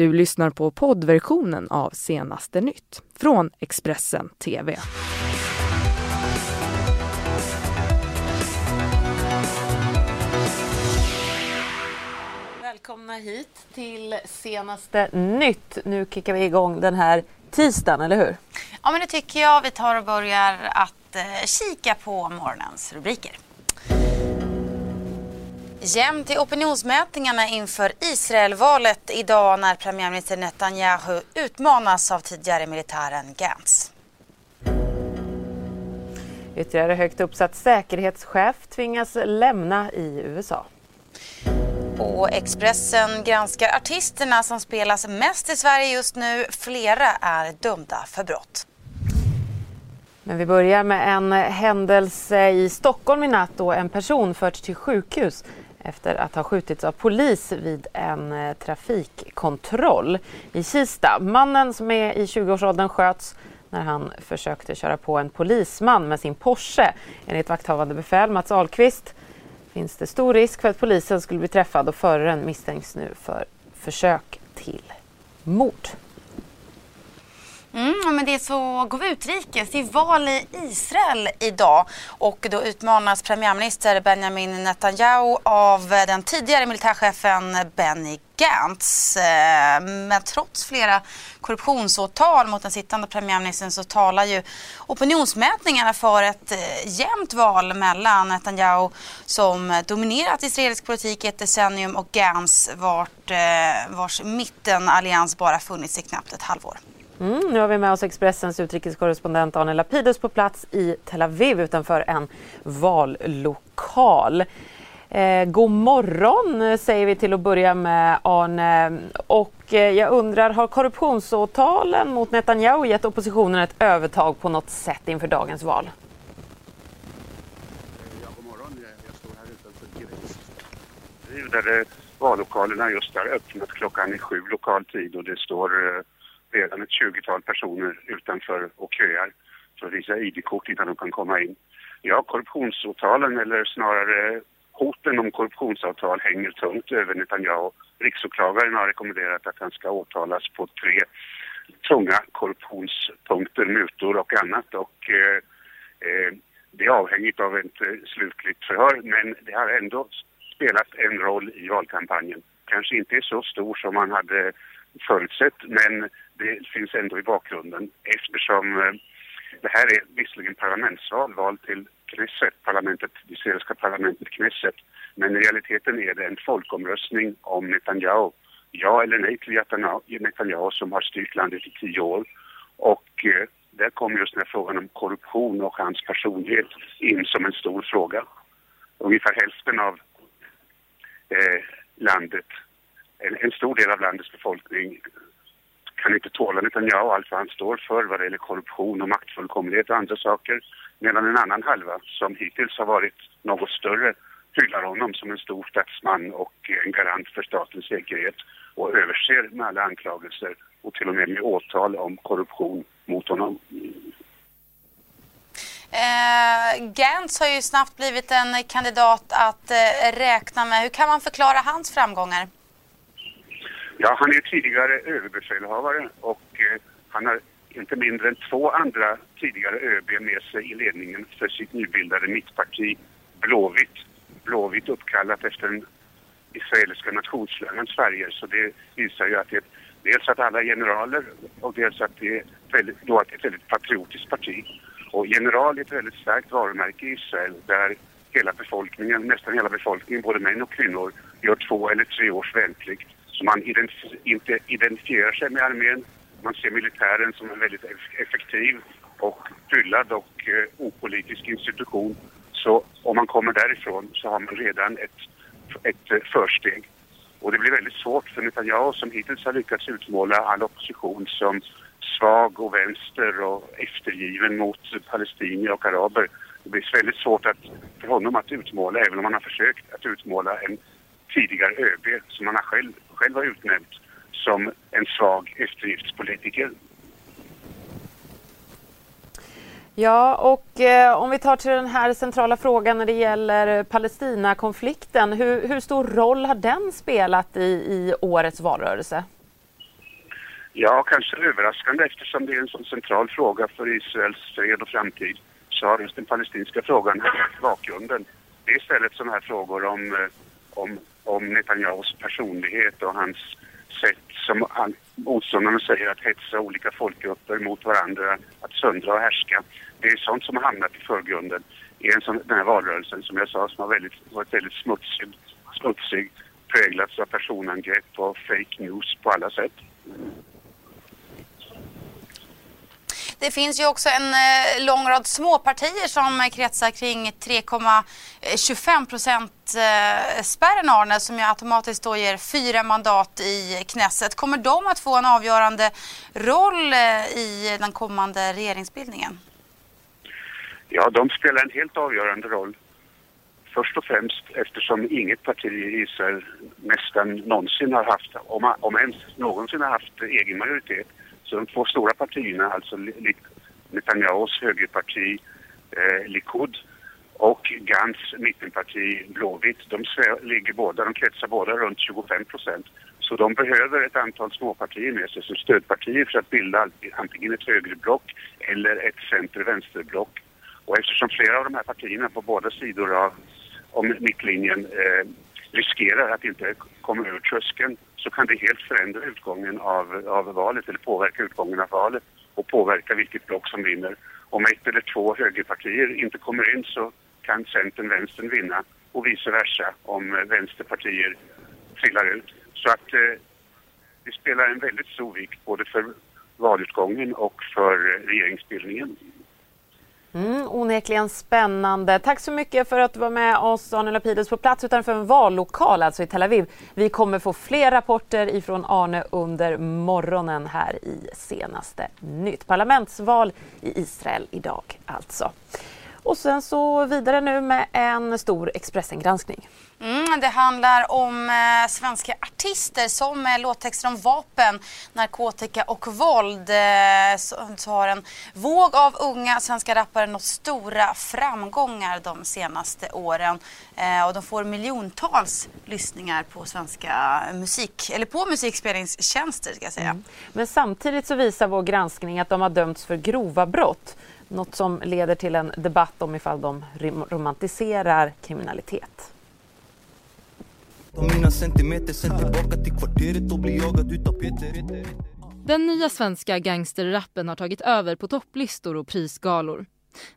Du lyssnar på poddversionen av Senaste nytt från Expressen TV. Välkomna hit till Senaste nytt. Nu kickar vi igång den här tisdagen, eller hur? Ja, men det tycker jag. Vi tar och börjar att eh, kika på morgonens rubriker. Jämnt i opinionsmätningarna inför Israelvalet idag när premiärminister Netanyahu utmanas av tidigare militären Gantz. Ytterligare högt uppsatt säkerhetschef tvingas lämna i USA. Och Expressen granskar artisterna som spelas mest i Sverige just nu. Flera är dömda för brott. Men vi börjar med en händelse i Stockholm i natt då en person förts till sjukhus efter att ha skjutits av polis vid en eh, trafikkontroll i Kista. Mannen som är i 20-årsåldern sköts när han försökte köra på en polisman med sin Porsche. Enligt vakthavande befäl Mats Ahlqvist finns det stor risk för att polisen skulle bli träffad och föraren misstänks nu för försök till mord. Mm, men det är så går vi utrikes. Det är val i Israel idag och då utmanas premiärminister Benjamin Netanyahu av eh, den tidigare militärchefen Benny Gantz. Eh, men trots flera korruptionsåtal mot den sittande premiärministern så talar ju opinionsmätningarna för ett eh, jämnt val mellan Netanyahu som dominerat israelisk politik i ett decennium och Gantz vart, vars mittenallians bara funnits i knappt ett halvår. Mm, nu har vi med oss Expressens utrikeskorrespondent Arne Lapidus på plats i Tel Aviv utanför en vallokal. Eh, god morgon eh, säger vi till att börja med Arne. Och eh, jag undrar, har korruptionsåtalen mot Netanyahu gett oppositionen ett övertag på något sätt inför dagens val? Ja, god morgon. Jag står här utanför. Där eh, vallokalerna just har öppnat klockan är sju lokal tid och det står eh, redan ett 20-tal personer utanför och köar för att visa ID-kort innan de kan komma in. Ja, korruptionsåtalen eller snarare hoten om korruptionsavtal hänger tungt över Netanyahu. Riksåklagaren har rekommenderat att han ska åtalas på tre tunga korruptionspunkter, mutor och annat. Och, eh, eh det är avhängigt av ett eh, slutligt förhör men det har ändå spelat en roll i valkampanjen. Kanske inte är så stor som man hade förutsett men det finns ändå i bakgrunden eftersom eh, det här är visserligen parlamentsval, val till Knesset, parlamentet, det israeliska parlamentet Knesset. Men i realiteten är det en folkomröstning om Netanyahu. Ja eller nej till Netanyahu som har styrt landet i tio år. Och eh, där kommer just den här frågan om korruption och hans personlighet in som en stor fråga. Ungefär hälften av eh, landet, en, en stor del av landets befolkning kan inte tåla Netanyahu och allt vad han står för vad det gäller korruption och maktfullkomlighet och andra saker. Medan en annan halva som hittills har varit något större hyllar honom som en stor statsman och en garant för statens säkerhet och överser med alla anklagelser och till och med med åtal om korruption mot honom. Eh, Gantz har ju snabbt blivit en kandidat att eh, räkna med. Hur kan man förklara hans framgångar? Ja, han är tidigare överbefälhavare och eh, han har inte mindre än två andra tidigare ÖB med sig i ledningen för sitt nybildade mittparti Blåvitt. Blåvitt uppkallat efter den israeliska nationsflaggan Sverige. Så det visar ju att det dels att alla är generaler och dels att det är, väldigt, då att det är ett väldigt patriotiskt parti. Och general är ett väldigt starkt varumärke i Israel där hela befolkningen, nästan hela befolkningen, både män och kvinnor, gör två eller tre års värnplikt. Så man inte identifierar sig med armén. Man ser militären som en väldigt effektiv och fyllad och eh, opolitisk institution. Så om man kommer därifrån så har man redan ett, ett eh, försteg. Och det blir väldigt svårt för Netanyahu som hittills har lyckats utmåla all opposition som svag och vänster och eftergiven mot palestinier och araber. Det blir väldigt svårt att, för honom att utmåla, även om han har försökt att utmåla en tidigare ÖB som han själv, själv har utnämnt som en svag eftergiftspolitiker. Ja, och eh, om vi tar till den här centrala frågan när det gäller Palestinakonflikten. Hur, hur stor roll har den spelat i, i årets valrörelse? Ja, kanske överraskande eftersom det är en så central fråga för Israels fred och framtid så har just den palestinska frågan haft bakgrunden. Det är istället sådana här frågor om, eh, om, om Netanyahus personlighet och hans sätt som motståndarna säger att hetsa olika folkgrupper mot varandra, att söndra och härska. Det är sånt som har hamnat i förgrunden i en sån, den här valrörelsen som jag sa som har väldigt, varit väldigt smutsig, smutsig präglats av personangrepp och fake news på alla sätt. Det finns ju också en eh, lång rad småpartier som kretsar kring 3,25 procent eh, spärren Arne som ju automatiskt då ger fyra mandat i Knesset. Kommer de att få en avgörande roll eh, i den kommande regeringsbildningen? Ja, de spelar en helt avgörande roll. Först och främst eftersom inget parti i Israel nästan någonsin har haft, om, om ens någonsin har haft egen majoritet. Så de två stora partierna, alltså Netanyahus högerparti eh, Likud och Gans mittenparti Blåvitt, de ligger båda, de kretsar båda runt 25 procent. Så de behöver ett antal småpartier med sig som stödpartier för att bilda antingen ett högerblock eller ett center-vänsterblock. Och eftersom flera av de här partierna på båda sidor av om mittlinjen eh, riskerar att inte komma över tröskeln så kan det helt förändra utgången av, av valet eller påverka utgången av valet och påverka vilket block som vinner. Om ett eller två högerpartier inte kommer in så kan Centern, Vänstern vinna och vice versa om eh, vänsterpartier trillar ut. Så att eh, det spelar en väldigt stor vikt både för valutgången och för eh, regeringsbildningen. Mm, onekligen spännande. Tack så mycket för att du var med oss, Arne Lapidus, på plats utanför en vallokal, alltså i Tel Aviv. Vi kommer få fler rapporter ifrån Arne under morgonen här i senaste nytt. Parlamentsval i Israel idag alltså. Och sen så vidare nu med en stor Expressen-granskning. Mm, det handlar om eh, svenska artister som med låttexter om vapen, narkotika och våld. Eh, så, så, har en våg av unga svenska rappare nått stora framgångar de senaste åren. Eh, och de får miljontals lyssningar på svenska musik, eller på musikspelningstjänster ska jag säga. Mm. Men samtidigt så visar vår granskning att de har dömts för grova brott. Något som leder till en debatt om ifall de romantiserar kriminalitet. Den nya svenska gangsterrappen har tagit över på topplistor och prisgalor.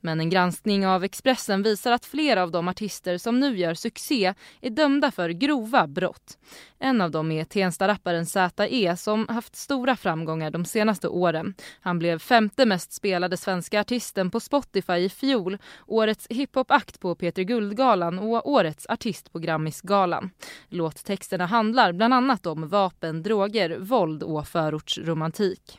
Men en granskning av Expressen visar att flera av de artister som nu gör succé är dömda för grova brott. En av dem är Tensta-rapparen Z.E som haft stora framgångar de senaste åren. Han blev femte mest spelade svenska artisten på Spotify i fjol, årets hiphop-akt på Peter Guldgalan och årets artist på Grammisgalan. Låttexterna handlar bland annat om vapen, droger, våld och förortsromantik.